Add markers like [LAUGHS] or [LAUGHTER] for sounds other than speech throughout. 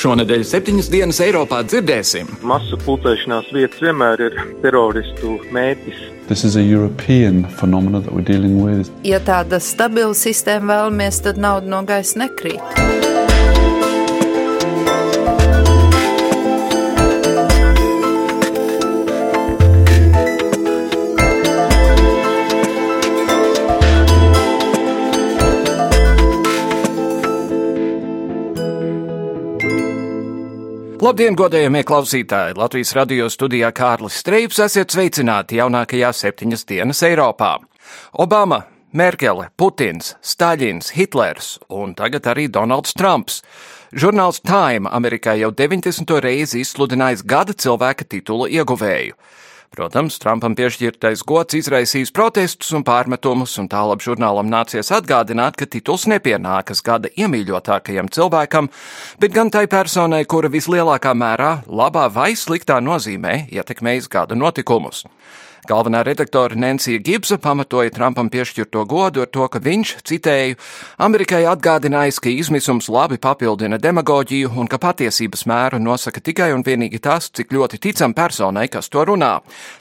Šonadēļ septiņas dienas Eiropā dzirdēsim. Masu pulcēšanās vietas vienmēr ir teroristu mērķis. Ja tāda stabila sistēma vēlamies, tad nauda no gaisa nekrīt. Labdien, godējamie klausītāji! Latvijas radio studijā Kārlis Streips esiet sveicināti jaunākajā septiņas dienas Eiropā. Obama, Merkele, Putins, Staļins, Hitlers un tagad arī Donalds Trumps. Žurnāls Time Amerikā jau 90. reizi izsludinājis gada cilvēka titulu ieguvēju. Protams, Trumpam piešķirtais gods izraisīs protestus un pārmetumus, un tālāk žurnālam nācies atgādināt, ka tituls nepienākas gada iemīļotākajam cilvēkam, bet gan tai personai, kura vislielākā mērā, labā vai sliktā nozīmē ietekmējis gada notikumus. Galvenā redaktore Nancija Gibsa pamatoja Trumpam piešķirto godu ar to, ka viņš, citēju, Amerikai atgādinājis, ka izmisums labi papildina demagoģiju un ka patiesības mēru nosaka tikai un vienīgi tas, cik ļoti ticam personai, kas to runā.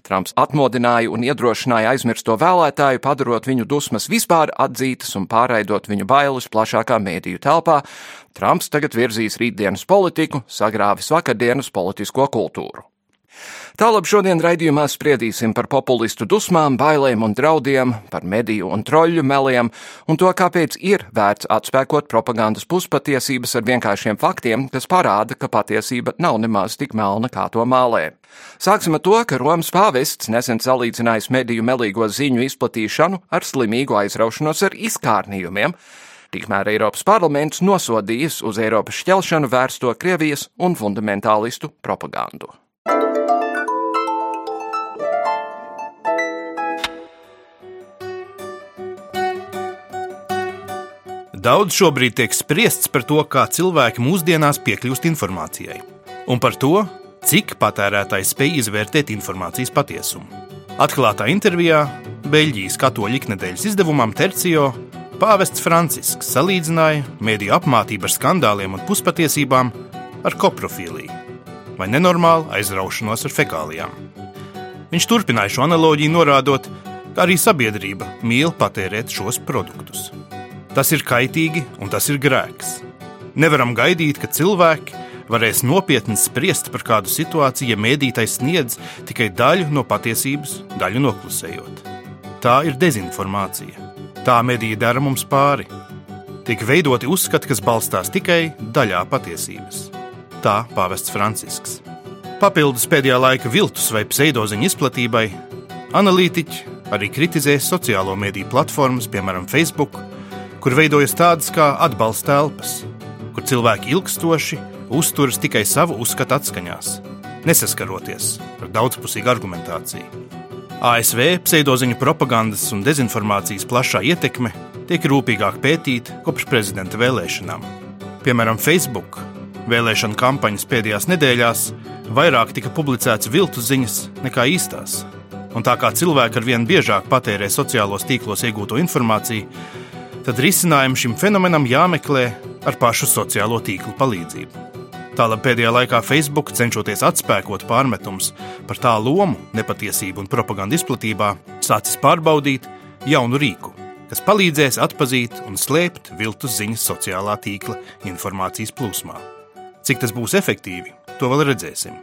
Trumps atmodināja un iedrošināja aizmirsto vēlētāju, padarot viņu dusmas vispār atzītas un pārraidot viņu bailes plašākā mēdīju telpā. Trumps tagad virzīs rītdienas politiku, sagrāvis vakardienas politisko kultūru. Tālāk šodien raidījumā spriedīsim par populistu dusmām, bailēm un draudiem, par mediju un troļļu meliem un to, kāpēc ir vērts atspēkot propagandas puspatiesības ar vienkāršiem faktiem, kas parāda, ka patiesība nav nemaz tik melna, kā to mālē. Sāksim ar to, ka Romas pāvests nesen salīdzinājis mediju melīgo ziņu izplatīšanu ar slimīgu aizraušanos ar izkārnījumiem. Tikmēr Eiropas parlaments nosodījis uz Eiropas šķelšanu vērsto Krievijas un fundamentālistu propagandu. Daudz šobrīd tiek spriests par to, kā cilvēki mūsdienās piekļūst informācijai, un par to, cik patērētājs spēj izvērtēt informācijas patiesumu. Atklātā intervijā Beļģijas katoļu iknedēļas izdevumam Tercio pāvests Francisks salīdzināja mediju apmācību ar skandāliem un puspatiesībām ar koprofīliju vai nenormālu aizraušanos ar fekālijām. Viņš turpināja šo analoģiju, norādot, ka arī sabiedrība mīl patērēt šos produktus. Tas ir kaitīgi un tas ir grēks. Nevaram gaidīt, ka cilvēki varēs nopietni spriest par kādu situāciju, ja mēdītais sniedz tikai daļu no patiesības, daļu noklusējot. Tā ir dezinformācija. Tā medija dara mums pāri. Tiek veidoti uzskati, kas balstās tikai daļā patiesības. Tā pāvests Francisks. Papildus pēdējā laika viltus vai pseidoziņu izplatībai, analītiķi arī kritizē sociālo mediju platformas, piemēram, Facebook, kur veidojas tādas kā atbalsta telpas, kur cilvēki ilgstoši uzturas tikai savu uzskatu atskaņās, nesaskaroties ar daudzpusīgu argumentāciju. ASV pseidoziņu propagandas un dezinformācijas plašā ietekme tiek rūpīgāk pētīta kopš prezidenta vēlēšanām. Piemēram, Facebook vēlēšana kampaņas pēdējās nedēļās vairāk tika publicēts viltu ziņas nekā īstās. Un tā kā cilvēki ar vien biežāk patērē sociālos tīklos iegūto informāciju, tad risinājumu šim fenomenam jāmeklē ar pašu sociālo tīklu palīdzību. Tālāk pēdējā laikā Facebook, cenšoties atspēkot pārmetumus par tā lomu, nepatiesību un propagandu izplatībā, sācis pārbaudīt jaunu rīku, kas palīdzēs atzīt un slēpt viltus ziņas sociālā tīkla informācijas plūsmā. Cik tas būs efektīvi, to vēl redzēsim.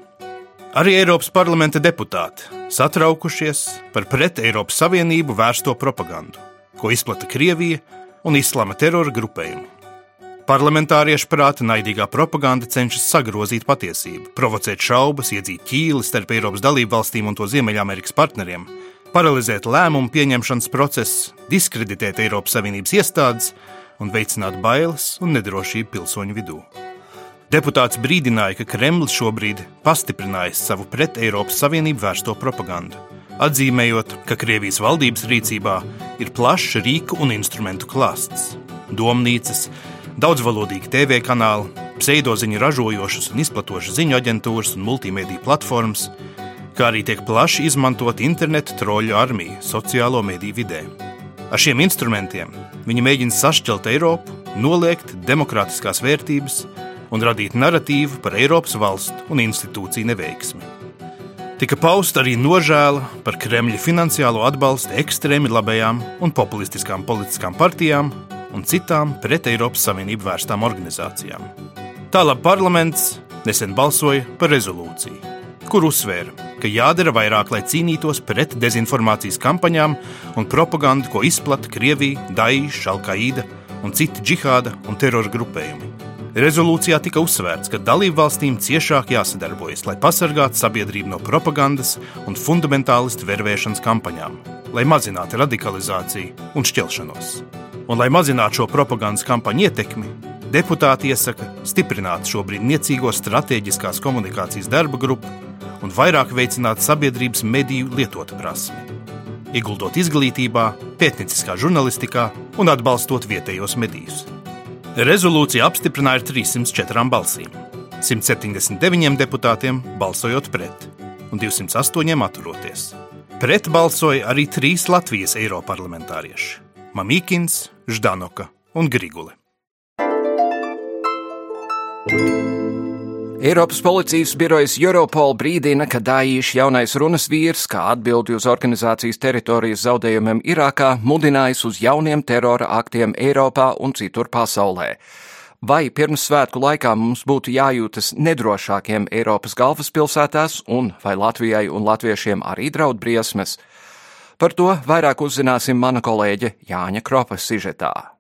Arī Eiropas parlamenta deputāti satraukušies par pret Eiropas Savienību vērsto propagandu, ko izplata Krievija un islāma terora grupējumu. Parlamentāriešu prāta naidīgā propaganda cenšas sagrozīt patiesību, provocēt šaubas, iedzīt ķīli starp Eiropas dalību valstīm un to Ziemeļamerikas partneriem, paralizēt lēmumu pieņemšanas procesu, diskreditēt Eiropas Savienības iestādes un veicināt bailes un nedrošību pilsoņu vidū. Deputāts brīdināja, ka Kremlis šobrīd pastiprinājis savu pret Eiropas Savienību vērsto propagandu, atzīmējot, ka Krievijas valdības rīcībā ir plašs rīku un instrumentu klāsts - domnīcas, daudzvalodīgi TV kanāli, pseidoziņu ražojošas un izplatošas ziņu aģentūras un multimediju platformas, kā arī tiek plaši izmantot internetu troļu armija sociālo mediju vidē. Ar šiem instrumentiem viņi mēģina sašķelt Eiropu, noliegt demokrātiskās vērtības un radīt narratīvu par Eiropas valstu un institūciju neveiksmi. Tika pausta arī nožēla par Kremļa finansiālo atbalstu ekstrēmi labajām un populistiskām politiskām partijām un citām pret Eiropas Savienību vērstām organizācijām. Tālāk parlaments nesen balsoja par rezolūciju, kur uzsvēra, ka jādara vairāk, lai cīnītos pret dezinformācijas kampaņām un propagandu, ko izplata Krievija, Daīša, Alkaīda un citi džihāda un terora grupējumi. Rezolūcijā tika uzsvērts, ka dalību valstīm ciešāk jāsadarbojas, lai pasargātu sabiedrību no propagandas un fundamentālistu vervēšanas kampaņām, lai mazinātu radikalizāciju un šķelšanos. Un, lai mazinātu šo propagandas kampaņu ietekmi, deputāti iesaka stiprināt šobrīd niecīgo stratēģiskās komunikācijas darba grupu un vairāk veicināt sabiedrības mediju lietotu prasmi. Ieguldot izglītībā, pētnieciskā žurnālistikā un atbalstot vietējos medijus. Rezolūcija apstiprināja ar 304 balsīm, 179 deputātiem balsojot pret un 208 atturoties. Pret balsoja arī trīs Latvijas eiroparlamentārieši. Mamīkins, Ždanoka un Grigule. Eiropas policijas birojas Europol brīdina, ka Dāīša jaunais runas vīrs, kā atbildi uz organizācijas teritorijas zaudējumiem Irākā, mudinājis uz jauniem terora aktiem Eiropā un citur pasaulē. Vai pirms svētku laikā mums būtu jājūtas nedrošākiem Eiropas galvaspilsētās, un vai Latvijai un latviešiem arī draud briesmas? Par to vairāk uzzināsim mana kolēģe Jāņa Kropa sižetā.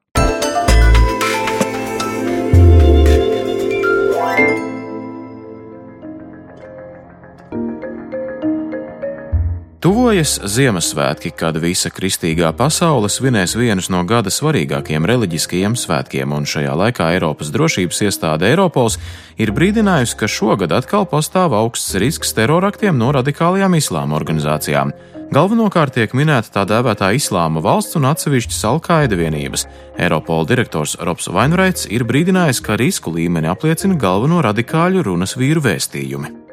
Tuvojas Ziemassvētki, kad visa kristīgā pasaule svinēs vienus no gada svarīgākajiem reliģiskajiem svētkiem, un šajā laikā Eiropas drošības iestāde Eiropols ir brīdinājusi, ka šogad atkal pastāv augsts risks teroraktiem no radikālajām islāma organizācijām. Galvenokārt tiek minēta tā dēvētā islāma valsts un atsevišķas alkaida vienības. Eiropola direktors Robs Vainreits ir brīdinājis, ka risku līmeni apliecina galveno radikāļu runas vīru vēstījumi.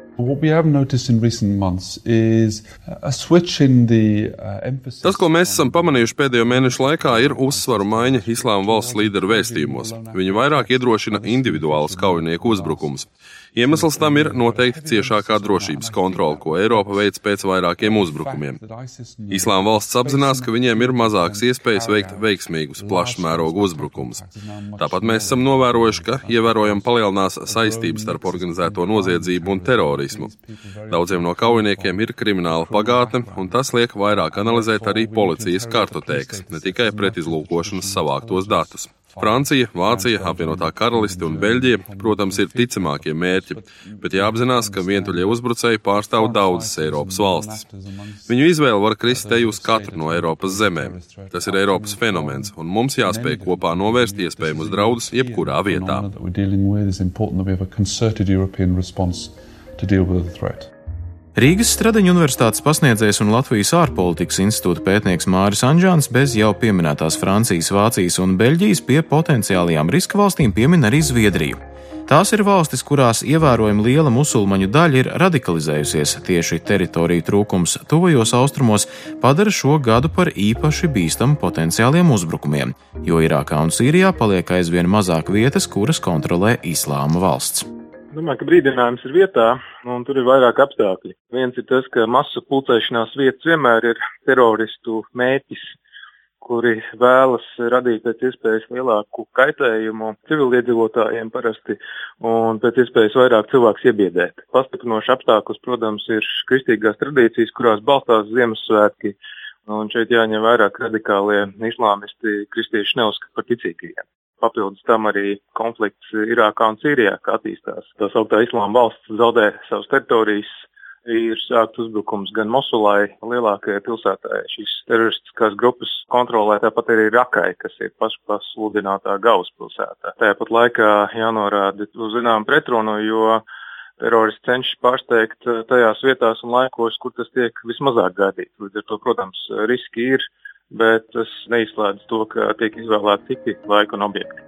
Tas, ko mēs esam pamanījuši pēdējo mēnešu laikā, ir uzsvaru maiņa islāma valsts līderu vēstījumos. Viņi vairāk iedrošina individuālus kaujinieku uzbrukumus. Iemesls tam ir noteikti ciešākā drošības kontrole, ko Eiropa veic pēc vairākiem uzbrukumiem. Islāma valsts apzinās, ka viņiem ir mazākas iespējas veikt veiksmīgus, plašs mērogu uzbrukumus. Tāpat mēs esam novērojuši, ka ievērojami palielinās saistības starp organizēto noziedzību un terorismu. Daudziem no kaujiniekiem ir krimināla pagātne, un tas liek vairāk analizēt arī policijas kartotēkas, ne tikai pretizlūkošanas savāktos datus. Francija, Vācija, apvienotā karaliste un Beļģija, protams, ir ticamākie mērķi, bet jāapzinās, ka vientuļie uzbrucēji pārstāv daudzas Eiropas valstis. Viņu izvēle var krist te uz katru no Eiropas zemēm. Tas ir Eiropas fenomens, un mums jāspēj kopā novērst iespējamus draudus jebkurā vietā. To deal with the threat. Rīgas Stradiņa Universitātes pasniedzējs un Latvijas ārpolitikas institūta pētnieks Māris Anģāns bez jau pieminētās Francijas, Vācijas un Beļģijas pie potenciālajām riska valstīm piemin arī Zviedriju. Tās ir valstis, kurās ievērojami liela musulmaņu daļa ir radikalizējusies. Tieši teritoriju trūkums tuvajos austrumos padara šo gadu par īpaši bīstamu potenciāliem uzbrukumiem, jo Irākā un Sīrijā paliek aizvien mazāk vietas, kuras kontrolē Islāma valsts. Domāju, ka brīdinājums ir vietā, un tur ir vairāk apstākļi. Viens ir tas, ka masu pulcēšanās vietas vienmēr ir teroristu mēķis, kuri vēlas radīt pēc iespējas lielāku kaitējumu civiliedzīvotājiem parasti un pēc iespējas vairāk cilvēks iebiedēt. Pastiprinoši apstākļus, protams, ir kristīgās tradīcijas, kurās balstās Ziemassvētki, un šeit jāņem vērā, ka radikālie islāmisti kristieši neuzskata par ticīgajiem. Papildus tam arī konflikts Irākā un Sīrijā, kā attīstās. Tā sauktā Islāma valsts zaudē savas teritorijas, ir sākt uzbrukums gan Mosulai, lielākajai pilsētai. Šīs teroristiskās grupas kontrolē tāpat arī Rakai, kas ir pašpasludinātā galvaspilsētā. Tāpat laikā jānorāda uz zinām pretrunu, jo teroristi cenšas pārsteigt tajās vietās un laikos, kur tas tiek vismazāk gaidīts. Līdz ar to, protams, riski ir, bet tas neizslēdz to, ka tiek izvēlēti citi laika un objekti.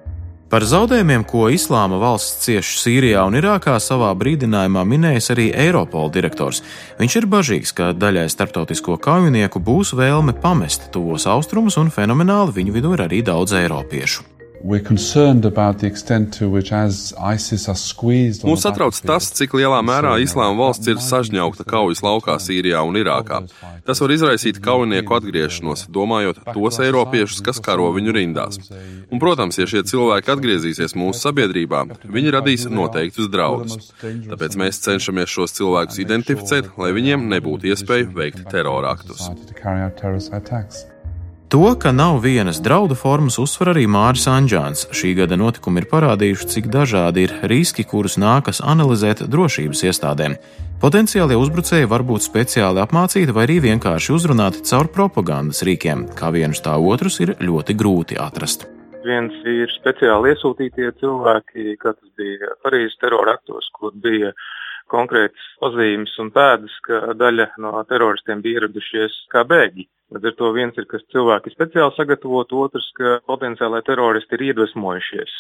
Par zaudējumiem, ko Islāma valsts cieš Sīrijā un Irākā, savā brīdinājumā minējis arī Eiropola direktors. Viņš ir bažīgs, ka daļai starptautisko kaujinieku būs vēlme pamest tuvos austrumus, un fenomenāli viņu vidū ir arī daudz eiropiešu. Mūs satrauc tas, cik lielā mērā Islāma valsts ir sažņaukta kaujas laukā Sīrijā un Irākā. Tas var izraisīt kaujinieku atgriešanos, domājot tos eiropiešus, kas karo viņu rindās. Un, protams, ja šie cilvēki atgriezīsies mūsu sabiedrībā, viņi radīs noteiktus draudus. Tāpēc mēs cenšamies šos cilvēkus identificēt, lai viņiem nebūtu iespēja veikt teroraktus. To, ka nav vienas draudu formas, uzsver arī Māris Anģāns. Šī gada notikumi ir parādījuši, cik dažādi ir riski, kurus nākas analizēt drošības iestādēm. Potenciālie uzbrucēji var būt speciāli apmācīti vai arī vienkārši uzrunāti caur propagandas rīkiem, kā vienus tā otrus ir ļoti grūti atrast. Viens ir speciāli iesūtītie cilvēki, kā tas bija Parīzes teroraktos, kur bija konkrētas pazīmes un pēdas, ka daļa no teroristiem bija ieradušies kā bēgļi. Līdz ar to viens ir, kas cilvēki speciāli sagatavot, otrs, ka potenciālai teroristi ir iedvesmojušies.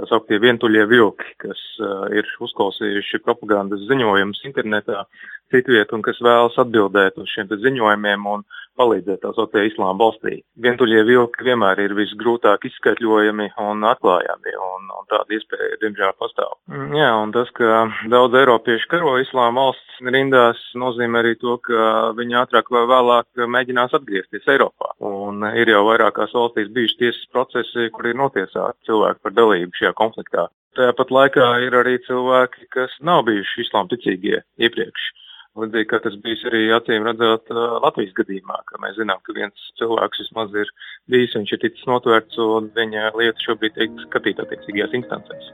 Tā sauktie vientuļie vilki, kas uh, ir uzklausījuši propagandas ziņojumus internetā, citviet un kas vēlas atbildēt uz šiem ziņojumiem un palīdzēt tā sauktā islāma valstī. Vientuļie vilki vienmēr ir visgrūtāk izskaidrojami un atklājami, un, un tāda iespēja, diemžēl, pastāv. Mm, jā, un tas, ka daudz eiropiešu karo islāma valsts rindās, nozīmē arī to, ka viņi ātrāk vai vēlāk mēģinās atgriezties Eiropā. Un ir jau vairākās valstīs bijuši tiesas procesi, kur ir notiesāti cilvēki par dalību šajā konfliktā. Tāpat laikā ir arī cilvēki, kas nav bijuši islāma ticīgie iepriekš. Līdzīgi kā tas bijis arī acīm redzot Latvijas gadījumā, ka mēs zinām, ka viens cilvēks vismaz ir bijis, viņš ir ticis notvērts un viņa lieta šobrīd tiek skatīta attiecīgajās instancēs.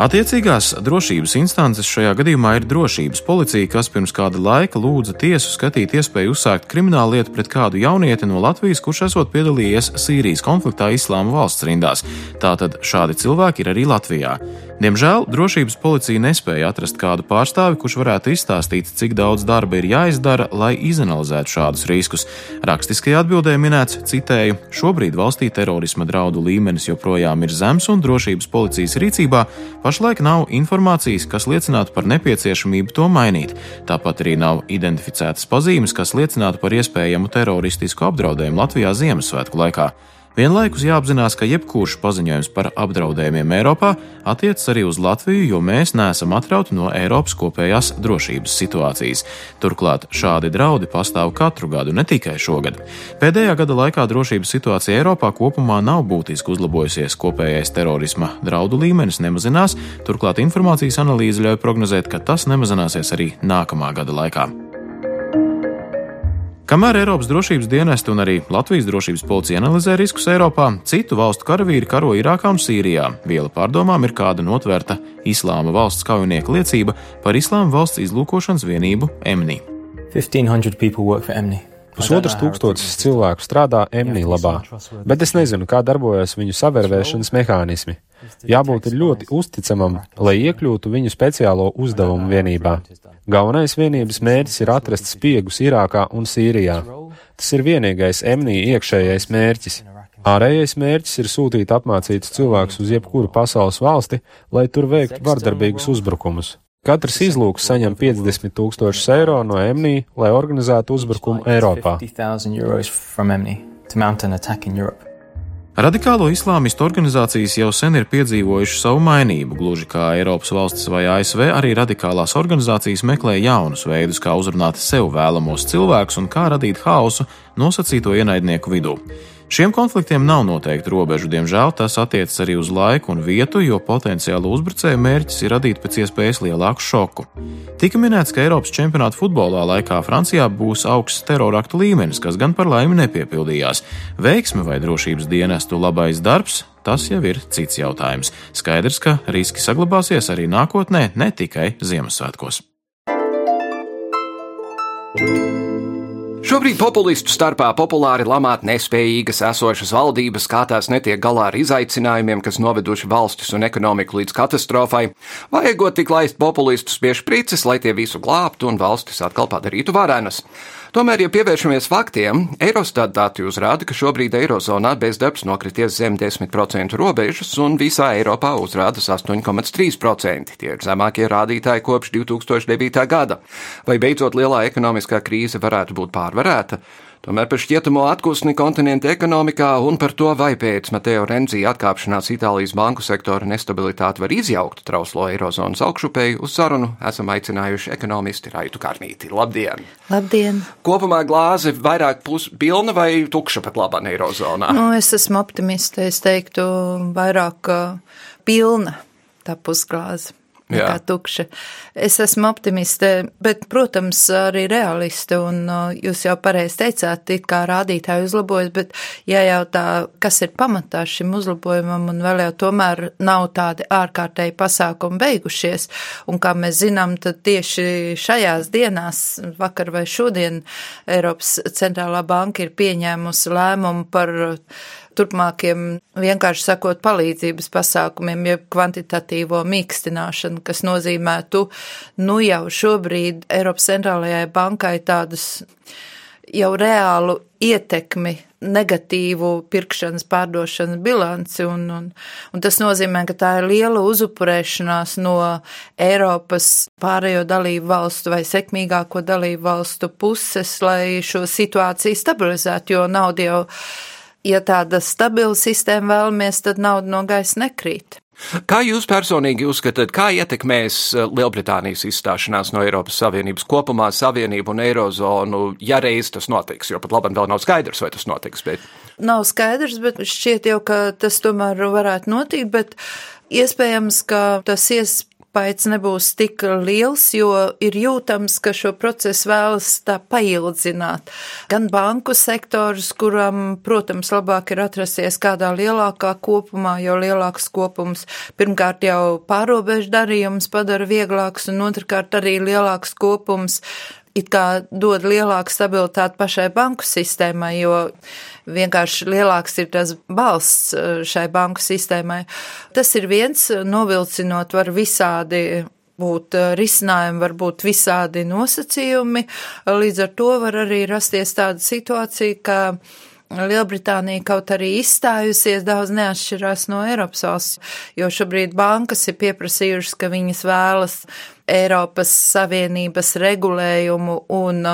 Attiecīgās drošības instances šajā gadījumā ir drošības policija, kas pirms kāda laika lūdza tiesu skatīt iespēju uzsākt kriminālu lietu pret kādu jaunieti no Latvijas, kurš esot piedalījies Sīrijas konfliktā Islāma valsts rindās. Tātad šādi cilvēki ir arī Latvijā. Diemžēl drošības policija nespēja atrast kādu pārstāvi, kurš varētu izstāstīt, cik daudz darba ir jāizdara, lai izanalizētu šādus riskus. Rakstiskajā atbildē minēts, citēju, šobrīd valstī terorisma draudu līmenis joprojām ir zems un drošības policijas rīcībā Pašlaik nav informācijas, kas liecinātu par nepieciešamību to mainīt. Tāpat arī nav identificētas pazīmes, kas liecinātu par iespējamu teroristisku apdraudējumu Latvijā Ziemassvētku laikā. Vienlaikus jāapzinās, ka jebkurš paziņojums par apdraudējumiem Eiropā attiecas arī uz Latviju, jo mēs neesam atrauti no Eiropas kopējās drošības situācijas. Turklāt šādi draudi pastāv katru gadu, ne tikai šogad. Pēdējā gada laikā drošības situācija Eiropā kopumā nav būtiski uzlabojusies, kopējais terorisma draudu līmenis nemazinās, turklāt informācijas analīze ļauj prognozēt, ka tas nemazināsies arī nākamā gada laikā. Kamēr Eiropas drošības dienesti un arī Latvijas drošības policija analizē riskus Eiropā, citu valstu karavīri karo Irākā un Sīrijā. Viela pārdomām ir kāda notvērta Islāma valsts kaujinieka liecība par Islāma valsts izlūkošanas vienību EMNI. 1500 people work for EMNI. Pusotras tūkstotis cilvēku strādā Emnī labā, bet es nezinu, kā darbojas viņu savērvēšanas mehānismi. Jābūt ļoti uzticamam, lai iekļūtu viņu speciālo uzdevumu vienībā. Galvenais vienības mērķis ir atrast spiegus Irākā un Sīrijā. Tas ir vienīgais Emnī iekšējais mērķis. Ārējais mērķis ir sūtīt apmācītus cilvēkus uz jebkuru pasaules valsti, lai tur veiktu vardarbīgus uzbrukumus. Katrs izlūks saņem 50 tūkstošus eiro no EMNI, lai organizētu uzbrukumu Eiropā. Radikālo islāmistu organizācijas jau sen ir piedzīvojušas savu mainību, gluži kā Eiropas valstis vai ASV, arī radikālās organizācijas meklē jaunus veidus, kā uzrunāt sev vēlamos cilvēkus un kā radīt haosu nosacīto ienaidnieku vidū. Šiem konfliktiem nav noteikti robežu, diemžēl tas attiecas arī uz laiku un vietu, jo potenciāli uzbrucēju mērķis ir radīt pēc iespējas lielāku šoku. Tika minēts, ka Eiropas čempionāta futbolā laikā Francijā būs augsts teroraktu līmenis, kas gan par laimi nepiepildījās. Veiksme vai drošības dienestu labais darbs tas jau ir cits jautājums. Skaidrs, ka riski saglabāsies arī nākotnē, ne tikai Ziemassvētkos. Šobrīd populistu starpā populāri lamāt nespējīgas esošas valdības, kā tās netiek galā ar izaicinājumiem, kas noveduši valstis un ekonomiku līdz katastrofai, vajagot tik laist populistus pie šprices, lai tie visu glābtu un valstis atkal padarītu varenas. Tomēr, ja pievēršamies faktiem, Eurostat dati uzrāda, ka šobrīd Eirozonā bezdarbs nokrities zem 10% robežas un visā Eiropā uzrādas 8,3%. Tie ir zemākie rādītāji kopš 2009. gada. Vai beidzot lielā ekonomiskā krīze varētu būt pārvarēta? Tomēr par šķietamo atpūsni kontinenta ekonomikā un par to, vai pēc Mateo Renzi atkāpšanās Itālijas banku sektora nestabilitāte var izjaukt trauslo eirozonas augšupēju, uz sarunu esam aicinājuši ekonomisti Raitu Karnīti. Labdien! Labdien! Kopumā glāze vairāk pilna vai tukša pat labā eirozonā? Nu, es esmu optimiste, es teiktu vairāk uh, pilna tā pusglāze nekā tukša. Es esmu optimiste, bet, protams, arī realiste, un jūs jau pareizi teicāt, it kā rādītāji uzlabojas, bet jājautā, kas ir pamatā šim uzlabojumam, un vēl jau tomēr nav tādi ārkārtēji pasākumi beigušies, un kā mēs zinām, tad tieši šajās dienās, vakar vai šodien, Eiropas centrālā banka ir pieņēmusi lēmumu par turpmākiem, vienkārši sakot, palīdzības pasākumiem, jeb kvantitatīvo mīkstināšanu, kas nozīmētu, nu jau šobrīd Eiropas centrālajai bankai tādus jau reālu ietekmi, negatīvu pirkšanas, pārdošanas bilanci, un, un, un tas nozīmē, ka tā ir liela uzupurēšanās no Eiropas pārējo dalību valstu vai sekmīgāko dalību valstu puses, lai šo situāciju stabilizētu, jo nauda jau ja tāda stabila sistēma vēlamies, tad nauda no gaisa nekrīt. Kā jūs personīgi uzskatāt, kā ietekmēs eh, Lielbritānijas izstāšanās no Eiropas Savienības kopumā Savienību un Eirozonu, ja reiz tas notiks? Jo pat labam vēl nav skaidrs, vai tas notiks. Bet... Nav skaidrs, bet šķiet jau, ka tas tomēr varētu notikt, bet iespējams, ka tas ies iespējas nebūs tik liels, jo ir jūtams, ka šo procesu vēlas tā paildzināt. Gan banku sektors, kuram, protams, labāk ir atrasties kādā lielākā kopumā, jo lielāks kopums pirmkārt jau pārobežu darījums padara vieglāks, un otrkārt arī lielāks kopums it kā dod lielāku stabilitāti pašai banku sistēmai, jo vienkārši lielāks ir tas balsts eh, šai banku sistēmai. Tas ir viens, novilcinot var visādi būt eh, risinājumi, var būt visādi nosacījumi, līdz ar to var arī rasties tāda situācija, ka Lielbritānija kaut arī izstājusies daudz neatšķirās no Eiropas valsts, jo šobrīd bankas ir pieprasījušas, ka viņas vēlas Eiropas Savienības regulējumu un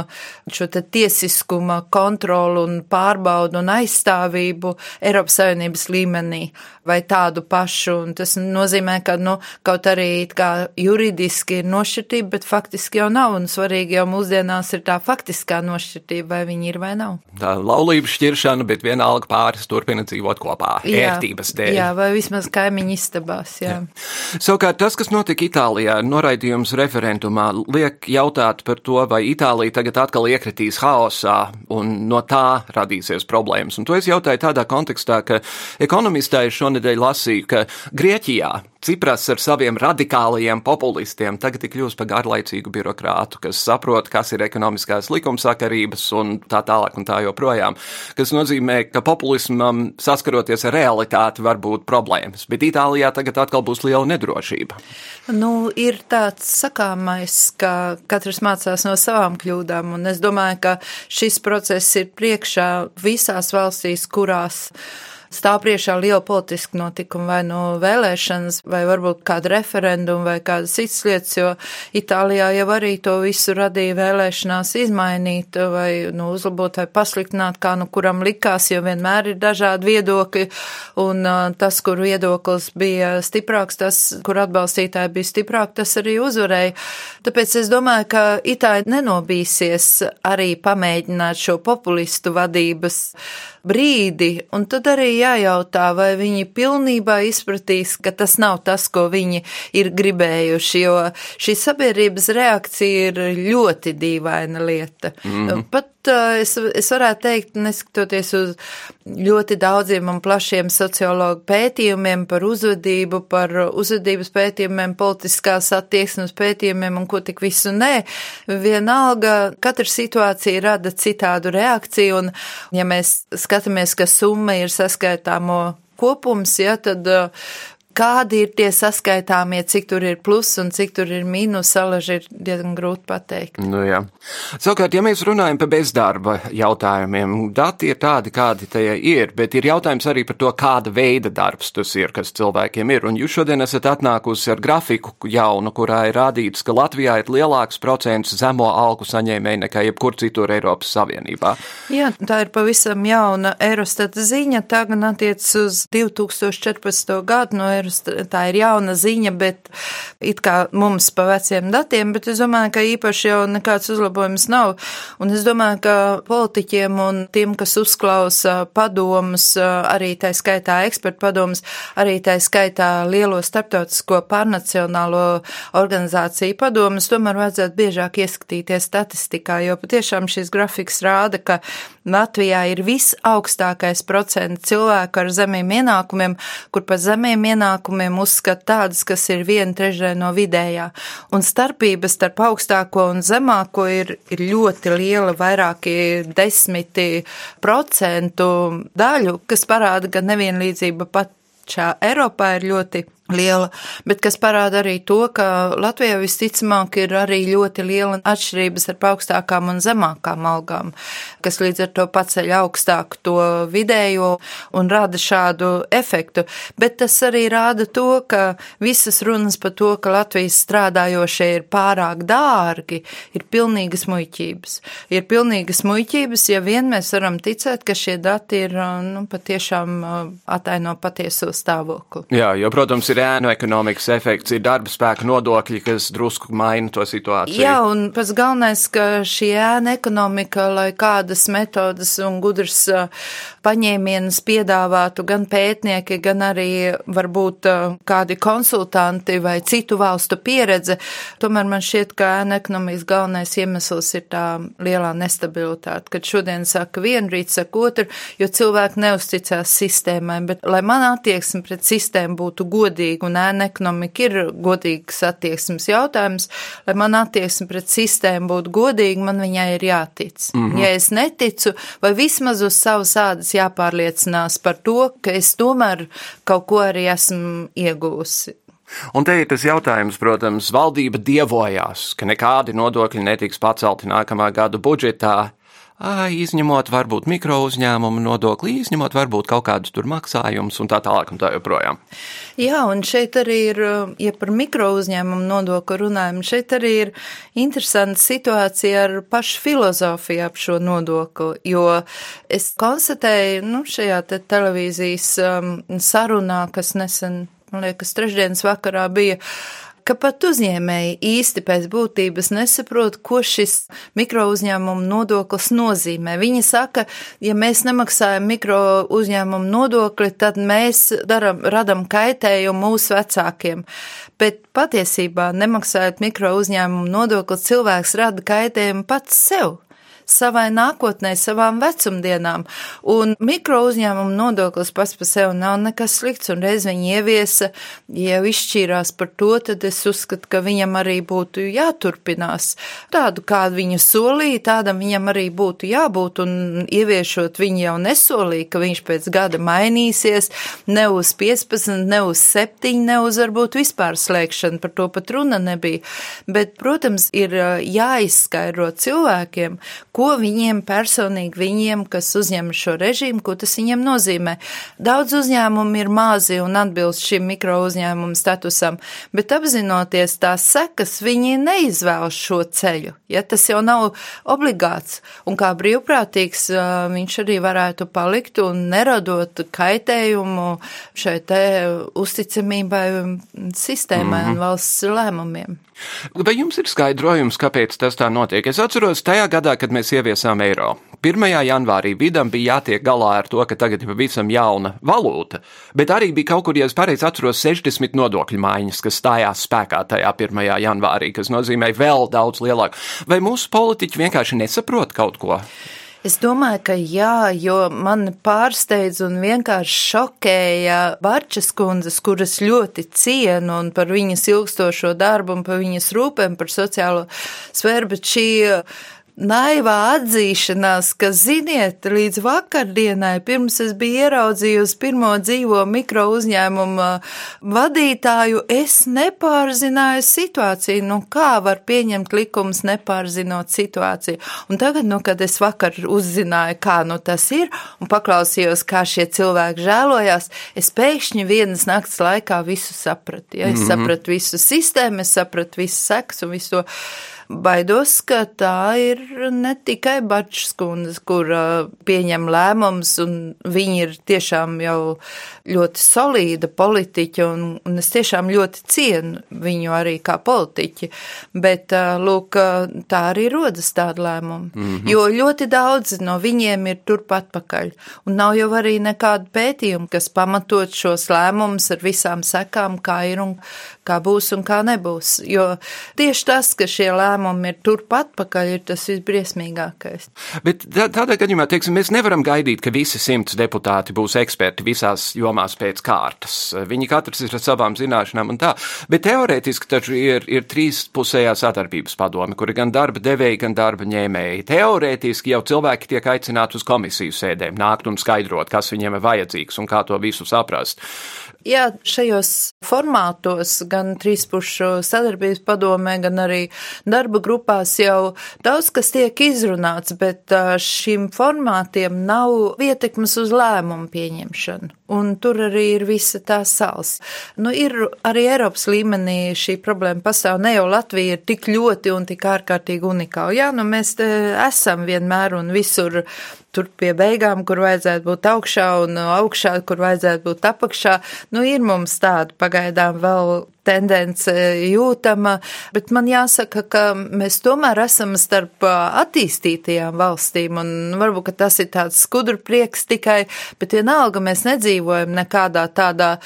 šo te tiesiskuma kontrolu un pārbaudu un aizstāvību Eiropas Savienības līmenī vai tādu pašu. Un tas nozīmē, ka, nu, kaut arī kā juridiski ir nošķirtība, bet faktiski jau nav. Un svarīgi jau mūsdienās ir tā faktiskā nošķirtība, vai viņi ir vai nav. Tā laulības šķiršana, bet vienalga pāris turpina dzīvot kopā, jā, ērtības dēļ. Jā, vai vismaz kaimiņu istabās, jā. jā. Savukārt tas, kas notika Itālijā, noraidījums balsojums referendumā liek jautāt par to, vai Itālija tagad atkal iekritīs haosā un no tā radīsies problēmas. Un to es jautāju tādā kontekstā, ka ekonomistā ir šonedēļ lasīju, ka Grieķijā Cipras ar saviem radikālajiem populistiem tagad ir kļuvis par garlaicīgu birokrātu, kas saprot, kas ir ekonomiskās likumsakarības un tā tālāk un tā joprojām. Kas nozīmē, ka populismam saskaroties ar realitāti var būt problēmas, bet Itālijā tagad atkal būs liela nedrošība. Nu, ir tāds sakāmais, ka katrs mācās no savām kļūdām, un es domāju, ka šis process ir priekšā visās valstīs, kurās stāv priekšā liela politiska notikuma, vai no nu vēlēšanas, vai varbūt kāda referenduma, vai kādas citas lietas, jo Itālijā jau arī to visu radīja vēlēšanās izmainīt, vai nu, uzlabot, vai pasliktināt, kā nu kuram likās, jo vienmēr ir dažādi viedokļi, un tas, kur viedoklis bija stiprāks, tas, kur atbalstītāji bija stiprāk, tas arī uzvarēja. Tāpēc es domāju, ka Itāļi nenobīsies arī pamēģināt šo populistu vadības brīdi, un tad arī jājautā, vai viņi pilnībā izpratīs, ka tas nav tas, ko viņi ir gribējuši, jo šī sabiedrības reakcija ir ļoti dīvaina lieta. Mm pat es, es varētu teikt, neskatoties uz ļoti daudziem un plašiem sociologu pētījumiem par uzvedību, par uzvedības pētījumiem, politiskās attieksmes pētījumiem un ko tik visu nē, vienalga katra situācija rada citādu reakciju, un ja mēs skatāmies, ka summa ir saskaitāmo kopums, ja, tad kādi ir tie saskaitāmie, cik tur ir plus un cik tur ir mīnus, alaži ir diezgan grūti pateikt. Nu, jā. Savukārt, ja mēs runājam par bezdarba jautājumiem, dati ir tādi, kādi tie ir, bet ir jautājums arī par to, kāda veida darbs tas ir, kas cilvēkiem ir. Un jūs šodien esat atnākusi ar grafiku jaunu, kurā ir rādīts, ka Latvijā ir lielāks procents zemo algu saņēmēju nekā jebkur citur Eiropas Savienībā. Jā, tā ir pavisam jauna Eurostat ziņa, tā gan attiec uz 2014. gadu no Eurostat tā ir jauna ziņa, bet it kā mums pa veciem datiem, bet es domāju, ka īpaši jau nekāds uzlabojums nav. Un es domāju, ka politiķiem un tiem, kas uzklausa padomus, arī tā skaitā ekspertu padomus, arī tā skaitā lielo starptautisko pārnacionālo organizāciju padomus, tomēr vajadzētu biežāk ieskatīties statistikā, jo patiešām šis grafiks rāda, ka Latvijā ir visaugstākais procents cilvēku ar zemiem ienākumiem, kur par zemiem ienākumiem uzskata tādas, kas ir viena trešdaļa no vidējā. Un starpības starp augstāko un zemāko ir, ir ļoti liela, vairāki desmiti procentu daļu, kas parāda, ka nevienlīdzība pat šā Eiropā ir ļoti liela, bet kas parāda arī to, ka Latvijā visticamāk ir arī ļoti liela atšķirības ar augstākām un zemākām algām, kas līdz ar to paceļ augstāku to vidējo un rada šādu efektu. Bet tas arī rāda to, ka visas runas par to, ka Latvijas strādājošie ir pārāk dārgi, ir pilnīgas muļķības. Ir pilnīgas muļķības, ja vien mēs varam ticēt, ka šie dati ir nu, patiešām ataino patieso stāvokli. Jā, jo, protams, ir ir ēnu ekonomikas efekts, ir darba spēka nodokļi, kas drusku maina to situāciju. Jā, un pats galvenais, ka šī ēna ekonomika, lai kādas metodas un gudrs paņēmienas piedāvātu gan pētnieki, gan arī varbūt kādi konsultanti vai citu valstu pieredze, tomēr man šķiet, ka ēna ekonomikas galvenais iemesls ir tā lielā nestabilitāte, kad šodien saka vienu, rīt saka otru, jo cilvēki neusticās sistēmai, bet lai man attieksme pret sistēmu būtu godīga, godīga, un ēna ekonomika ir godīgas attieksmes jautājums, lai man attieksme pret sistēmu būtu godīga, man viņai ir jātic. Mm -hmm. Ja es neticu, vai vismaz uz savas ādas jāpārliecinās par to, ka es tomēr kaut ko arī esmu iegūsi. Un te ir tas jautājums, protams, valdība dievojās, ka nekādi nodokļi netiks pacelti nākamā gada budžetā, izņemot varbūt mikro uzņēmumu nodokli, izņemot varbūt kaut kādus tur maksājumus un tā tālāk un tā joprojām. Jā, un šeit arī ir, ja par mikro uzņēmumu nodokli runājam, šeit arī ir interesanta situācija ar pašu filozofiju ap šo nodokli, jo es konstatēju, nu, šajā te televīzijas um, sarunā, kas nesen, man liekas, trešdienas vakarā bija, ka pat uzņēmēji īsti pēc būtības nesaprot, ko šis mikro uzņēmumu nodoklis nozīmē. Viņi saka, ja mēs nemaksājam mikro uzņēmumu nodokli, tad mēs daram, radam kaitējumu mūsu vecākiem. Bet patiesībā nemaksājot mikro uzņēmumu nodokli, cilvēks rada kaitējumu pats sev savai nākotnē, savām vecumdienām. Un mikro uzņēmumu nodoklis pats par sevi nav nekas slikts, un reiz viņi ieviesa, ja izšķīrās par to, tad es uzskatu, ka viņam arī būtu jāturpinās. Tādu, kādu viņu solīja, tādam viņam arī būtu jābūt, un ieviešot viņu jau nesolīja, ka viņš pēc gada mainīsies, ne uz 15, ne uz 7, ne uz varbūt vispār slēgšanu, par to pat runa nebija. Bet, protams, ir jāizskaidro cilvēkiem, ko viņiem personīgi, viņiem, kas uzņem šo režīmu, ko tas viņiem nozīmē. Daudz uzņēmumu ir mazi un atbilst šim mikro uzņēmumu statusam, bet apzinoties tās sekas, viņi neizvēlas šo ceļu, ja tas jau nav obligāts. Un kā brīvprātīgs viņš arī varētu palikt un neradot kaitējumu šai te uzticamībai sistēmai mm -hmm. un valsts lēmumiem. Vai jums ir skaidrojums, kāpēc tas tā notiek? Es atceros tajā gadā, kad mēs ieviesām eiro. 1. janvārī vidam bija jātiek galā ar to, ka tagad ir pavisam jauna valūta, bet arī bija kaut kur, ja es pareizi atceros, 60 nodokļu maiņas, kas stājās spēkā tajā 1. janvārī, kas nozīmē vēl daudz lielāku. Vai mūsu politiķi vienkārši nesaprot kaut ko? Es domāju, ka jā, jo man pārsteidz un vienkārši šokēja Barčas kundzes, kuras ļoti cienu un par viņas ilgstošo darbu un par viņas rūpēm par sociālo sfēru, bet šī naivā atzīšanās, ka, ziniet, līdz vakardienai, pirms es biju ieraudzījusi pirmo dzīvo mikro uzņēmumu vadītāju, es nepārzināju situāciju. Nu, kā var pieņemt likums nepārzinot situāciju? Un tagad, nu, kad es vakar uzzināju, kā nu tas ir, un paklausījos, kā šie cilvēki žēlojās, es pēkšņi vienas nakts laikā visu sapratu. Ja? Es mm -hmm. sapratu visu sistēmu, es sapratu visu seks un visu to baidos, ka tā ir ne tikai Bačs kundze, kur pieņem lēmums, un viņi ir tiešām jau ļoti solīda politiķa, un, un es tiešām ļoti cienu viņu arī kā politiķi, bet, lūk, tā arī rodas tāda lēmuma, mm -hmm. jo ļoti daudz no viņiem ir turpat pakaļ, un nav jau arī nekāda pētījuma, kas pamatot šos lēmumus ar visām sekām, kā ir un kā būs un kā nebūs, jo tieši tas, ka šie lēmumi lēmumi ir turpat pakaļ, ir tas visbriesmīgākais. Bet tā, tādā gadījumā, teiksim, mēs nevaram gaidīt, ka visi simts deputāti būs eksperti visās jomās pēc kārtas. Viņi katrs ir ar savām zināšanām un tā. Bet teorētiski taču ir, ir trīs pusējā sadarbības padome, kuri gan darba devēji, gan darba ņēmēji. Teorētiski jau cilvēki tiek aicināti uz komisiju sēdēm, nākt un skaidrot, kas viņiem ir vajadzīgs un kā to visu saprast. Jā, šajos formātos, gan trīspušu sadarbības padomē, gan arī darba grupās jau daudz kas tiek izrunāts, bet šīm formātiem nav ietekmes uz lēmumu pieņemšanu. Un tur arī ir visa tā sals. Nu, ir arī Eiropas līmenī šī problēma pastāv. Ne jau Latvija ir tik ļoti un tik ārkārtīgi unikāla. Jā, nu mēs esam vienmēr un visur tur pie beigām, kur vajadzētu būt augšā un augšā, kur vajadzētu būt apakšā. Nu, ir mums tāda pagaidām vēl tendence jūtama, bet man jāsaka, ka mēs tomēr esam starp attīstītajām valstīm, un varbūt tas ir tāds skudru prieks tikai, bet vienalga mēs nedzīvojam nekādā tādā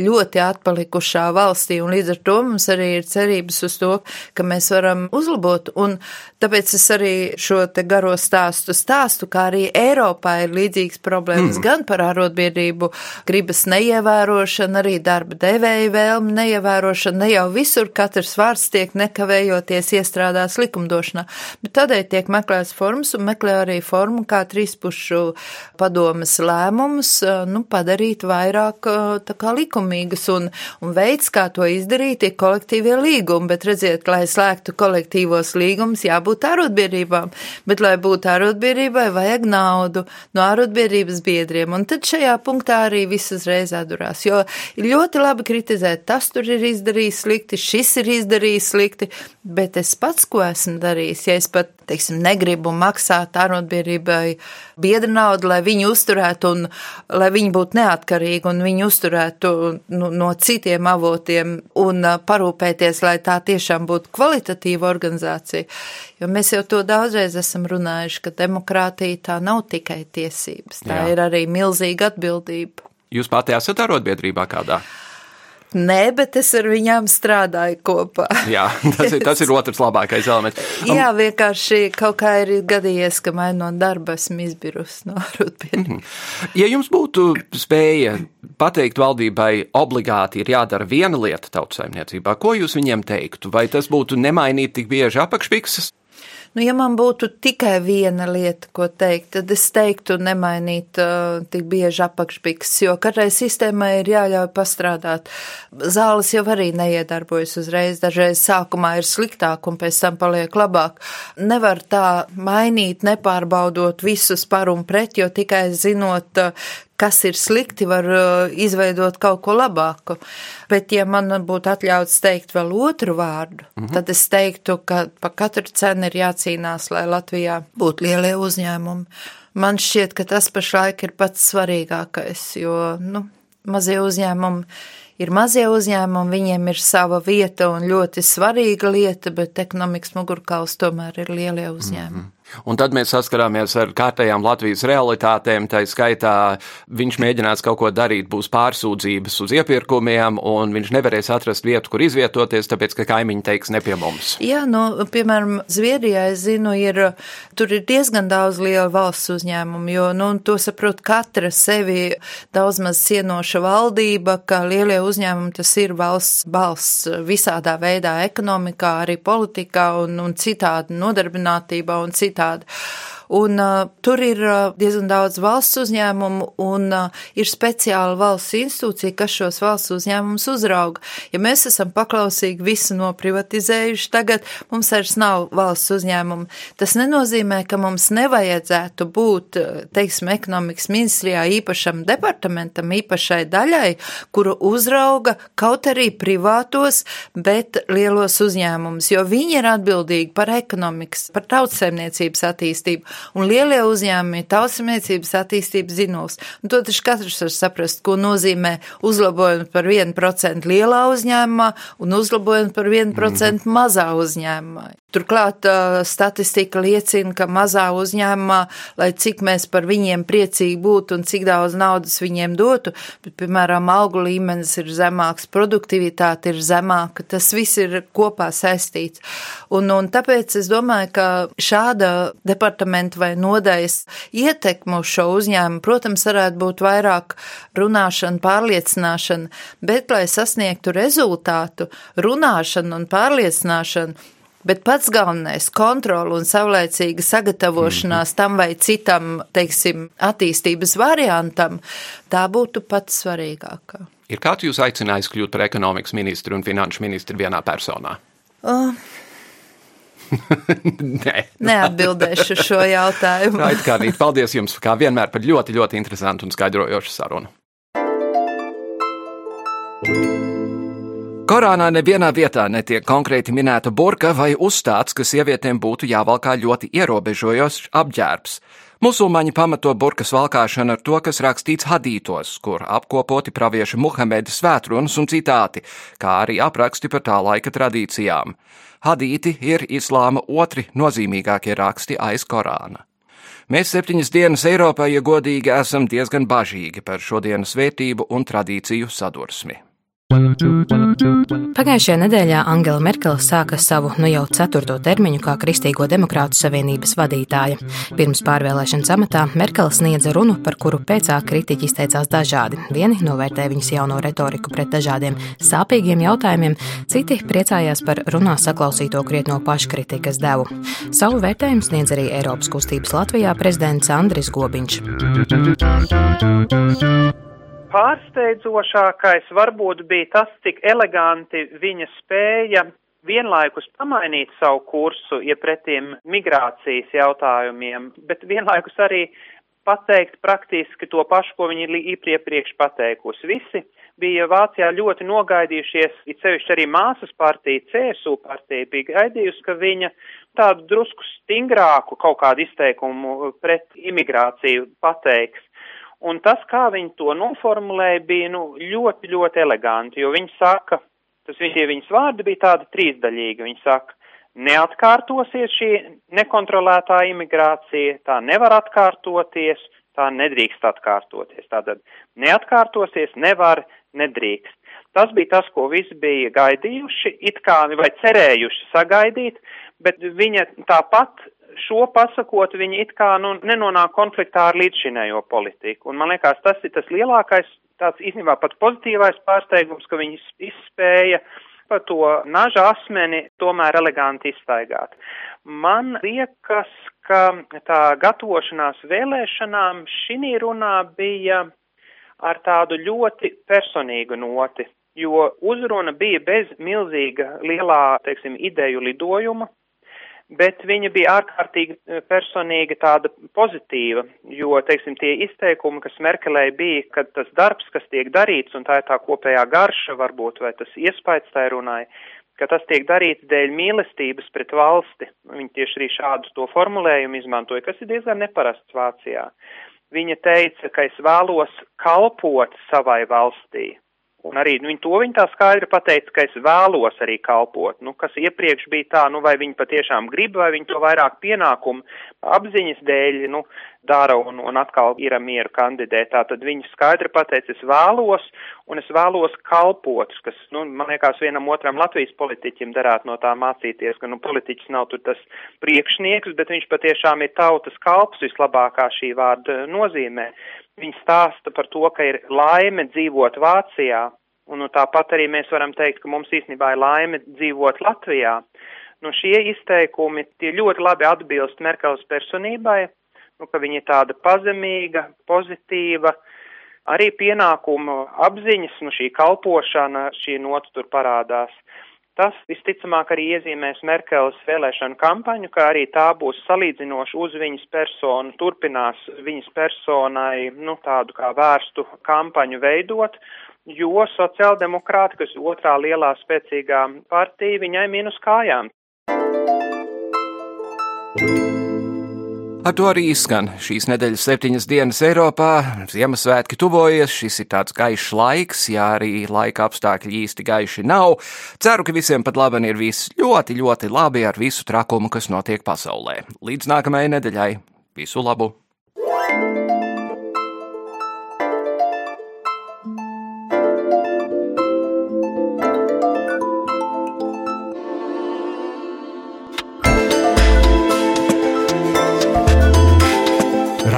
ļoti atpalikušā valstī, un līdz ar to mums arī ir cerības uz to, ka mēs varam uzlabot, un tāpēc es arī šo te garo stāstu stāstu, kā arī Eiropā ir līdzīgas problēmas mm. gan par arotbiedrību gribas neievērošanu, arī darba devēja vēlmu neievērošanu. Ne jau visur katrs vārds tiek nekavējoties iestrādāts likumdošanā, bet tādēļ tiek meklēts formas un meklē arī formu, kā trīspušu padomas lēmumus nu, padarīt vairāk tā kā likumīgas un, un veids, kā to izdarīt, ir kolektīvie līgumi, bet redziet, lai slēgtu kolektīvos līgumus, jābūt arotbiedrībām, bet lai būtu arotbiedrībai, vajag naudu no ārotbiedrības biedriem, un tad šajā punktā arī viss uzreiz atdurās, jo ir ļoti labi kritizēt, tas tur ir izdarījis slikti, šis ir izdarījis slikti, bet es pats, ko esmu darījis, ja es pat, teiksim, negribu maksāt ārotbiedrībai biedra naudu, lai viņi uzturētu un lai viņi būtu neatkarīgi un viņi uzturētu nu, no citiem avotiem un parūpēties, lai tā tiešām būtu kvalitatīva organizācija. Jo mēs jau to daudzreiz esam runājuši, ka demokrātija tā nav tikai tiesības, tā Jā. ir arī milzīga atbildība. Jūs pati esat arotbiedrībā kādā? Nē, bet es ar viņām strādāju kopā. Jā, tas ir, tas ir [LAUGHS] otrs labākais elements. Um, Jā, vienkārši kaut kā ir gadījies, ka mainot darbu esmu izbirusi no [LAUGHS] arotbiedrības. Mhm. Ja jums būtu spēja pateikt valdībai obligāti ir jādara viena lieta tautsaimniecībā, ko jūs viņiem teiktu? Vai tas būtu nemainīt tik bieži apakšpikses? Nu, ja man būtu tikai viena lieta, ko teikt, tad es teiktu nemainīt uh, tik bieži apakšpiks, jo katrai sistēmai ir jāļauj pastrādāt. Zāles jau arī neiedarbojas uzreiz, dažreiz sākumā ir sliktāk un pēc tam paliek labāk. Nevar tā mainīt, nepārbaudot visus par un pret, jo tikai zinot, uh, kas ir slikti, var uh, izveidot kaut ko labāku. Bet, ja man būtu atļauts teikt vēl otru vārdu, mm -hmm. tad es teiktu, ka pa katru cenu ir jācīnās, lai Latvijā būtu lielie uzņēmumi. Man šķiet, ka tas pašlaik ir pats svarīgākais, jo, nu, mazie uzņēmumi ir mazie uzņēmumi, viņiem ir sava vieta un ļoti svarīga lieta, bet ekonomikas mugurkauls tomēr ir lielie uzņēmumi. Mm -hmm. Un tad mēs saskarāmies ar kārtējām Latvijas realitātēm. Tā skaitā viņš mēģinās kaut ko darīt, būs pārsūdzības uz iepirkumiem, un viņš nevarēs atrast vietu, kur izvietoties, tāpēc, ka kaimiņi teiks ne pie mums. Jā, nu, piemēram, Zviedrijā, es zinu, ir, tur ir diezgan daudz liela valsts uzņēmumu, jo, nu, to saprot katra sevi daudz maz cienoša valdība, ka lielie uzņēmumi tas ir valsts balsts visādā veidā ekonomikā, arī politikā un, un citādi nodarbinātībā un citādi citādi. Un uh, tur ir uh, diezgan daudz valsts uzņēmumu un uh, ir speciāla valsts institūcija, kas šos valsts uzņēmumus uzrauga. Ja mēs esam paklausīgi visu noprivatizējuši, tagad mums vairs nav valsts uzņēmumu. Tas nenozīmē, ka mums nevajadzētu būt, uh, teiksim, ekonomikas ministrijā īpašam departamentam, īpašai daļai, kuru uzrauga kaut arī privātos, bet lielos uzņēmumus, jo viņi ir atbildīgi par ekonomikas, par tautsēmniecības attīstību un lielie uzņēmumi ir tautsamiecības attīstības zinūs. Un to taču katrs var saprast, ko nozīmē uzlabojumi par 1% lielā uzņēmumā un uzlabojumi par 1% mm. mazā uzņēmumā. Turklāt statistika liecina, ka mazā uzņēmumā, lai cik mēs par viņiem priecīgi būtu un cik daudz naudas viņiem dotu, bet, piemēram, algu līmenis ir zemāks, produktivitāte ir zemāka, tas viss ir kopā saistīts. Un, un tāpēc es domāju, ka šāda departamenta departamentu vai nodaļas ietekmu uz šo uzņēmumu, protams, varētu būt vairāk runāšana, pārliecināšana, bet, lai sasniegtu rezultātu, runāšana un pārliecināšana, Bet pats galvenais - kontrola un savlaicīga sagatavošanās -hmm. tam vai citam, teiksim, attīstības variantam, tā būtu pats svarīgākā. Ir kāds jūs aicinājis kļūt par ekonomikas ministru un finanšu ministru vienā personā? Uh, [LAUGHS] Nē. Neatbildēšu šo jautājumu. [LAUGHS] Aitkārīt, paldies jums, kā vienmēr, par ļoti, ļoti interesantu un skaidrojošu sarunu. Korānā nevienā vietā netiek konkrēti minēta burka vai uzstāts, ka sievietēm būtu jāvalkā ļoti ierobežojošs apģērbs. Musulmaņi pamato burkas valkāšanu ar to, kas rakstīts hadītos, kur apkopoti pravieša Muhameda svētrunas un citāti, kā arī apraksti par tā laika tradīcijām. Hadīti ir islāma otri nozīmīgākie raksti aiz Korāna. Mēs septiņas dienas Eiropā, ja godīgi, esam diezgan bažīgi par šodienas vērtību un tradīciju sadursmi. Pagājušajā nedēļā Angela Merkele sāka savu nu jau ceturto termiņu kā Kristīgo demokrātu savienības vadītāja. Pirms pārvēlēšanas amatā Merkele sniedza runu, par kuru pēcāk kritiķi izteicās dažādi. Vieni novērtēja viņas jauno retoriku pret dažādiem sāpīgiem jautājumiem, citi priecājās par runā saklausīto krietno paškritikas devu. Savu vērtējumu sniedz arī Eiropas kustības Latvijā prezidents Andris Gobiņš. Pārsteidzošākais varbūt bija tas, cik eleganti viņa spēja vienlaikus pamainīt savu kursu, iepretīm migrācijas jautājumiem, bet vienlaikus arī pateikt praktiski to pašu, ko viņi ir iepriekš pateikusi. Visi bija Vācijā ļoti nogaidījušies, it sevišķi arī māsas partija, CSU partija bija gaidījusi, ka viņa tādu drusku stingrāku kaut kādu izteikumu pret imigrāciju pateiks. Un tas, kā viņi to noformulēja, bija nu, ļoti, ļoti eleganti, jo viņi saka, tas viņi, viņas vārdi bija tādi trīsdaļīgi. Viņi saka, neatkārtosies šī nekontrolētā imigrācija, tā nevar atkārtoties, tā nedrīkst atkārtoties. Tātad neatkārtosies, nevar, nedrīkst. Tas bija tas, ko visi bija gaidījuši, it kā vai cerējuši sagaidīt, bet viņa tāpat šo pasakot, viņi it kā nu, nenonāk konfliktā ar līdzšinējo politiku. Un man liekas, tas ir tas lielākais, tāds īstenībā pat pozitīvais pārsteigums, ka viņi izspēja pa to naža asmeni tomēr eleganti izstaigāt. Man liekas, ka tā gatavošanās vēlēšanām šī runā bija ar tādu ļoti personīgu noti, jo uzruna bija bez milzīga lielā, teiksim, ideju lidojuma, bet viņa bija ārkārtīgi e, personīga tāda pozitīva, jo, teiksim, tie izteikumi, kas Merkelē bija, ka tas darbs, kas tiek darīts, un tā ir tā kopējā garša varbūt, vai tas iespējas tā runāja, ka tas tiek darīts dēļ mīlestības pret valsti. Viņa tieši arī šādu to formulējumu izmantoja, kas ir diezgan neparasts Vācijā. Viņa teica, ka es vēlos kalpot savai valstī, Un arī nu, viņi to viņi tā skaidri pateica, ka es vēlos arī kalpot. Nu, kas iepriekš bija tā, nu, vai viņi patiešām grib, vai viņi to vairāk pienākumu apziņas dēļ, nu, dara un, un atkal ir mieru kandidēt. Tātad viņi skaidri pateica, es vēlos un es vēlos kalpot, kas, nu, man liekas, vienam otram Latvijas politiķim darētu no tā mācīties, ka, nu, politiķis nav tur tas priekšnieks, bet viņš patiešām ir tautas kalps vislabākā šī vārda nozīmē. Viņi stāsta par to, ka ir laime dzīvot Vācijā, un nu, tāpat arī mēs varam teikt, ka mums īstenībā ir laime dzīvot Latvijā. Nu, šie izteikumi tie ļoti labi atbilst Merkeles personībai, nu, ka viņa ir tāda pazemīga, pozitīva, arī pienākumu apziņas, nu, šī kalpošana, šī nota tur parādās. Tas visticamāk arī iezīmēs Merkeles vēlēšanu kampaņu, ka arī tā būs salīdzinoši uz viņas personu, turpinās viņas personai, nu, tādu kā vērstu kampaņu veidot, jo sociāldemokrāti, kas otrā lielā spēcīgā partija, viņai minus kājām. Ar to arī izskan šīs nedēļas septiņas dienas Eiropā. Ziemassvētki tuvojas, šis ir tāds gaišs laiks, ja arī laika apstākļi īsti gaiši nav. Ceru, ka visiem pat labi ir viss ļoti, ļoti labi ar visu trakumu, kas notiek pasaulē. Līdz nākamajai nedēļai. Visu labu!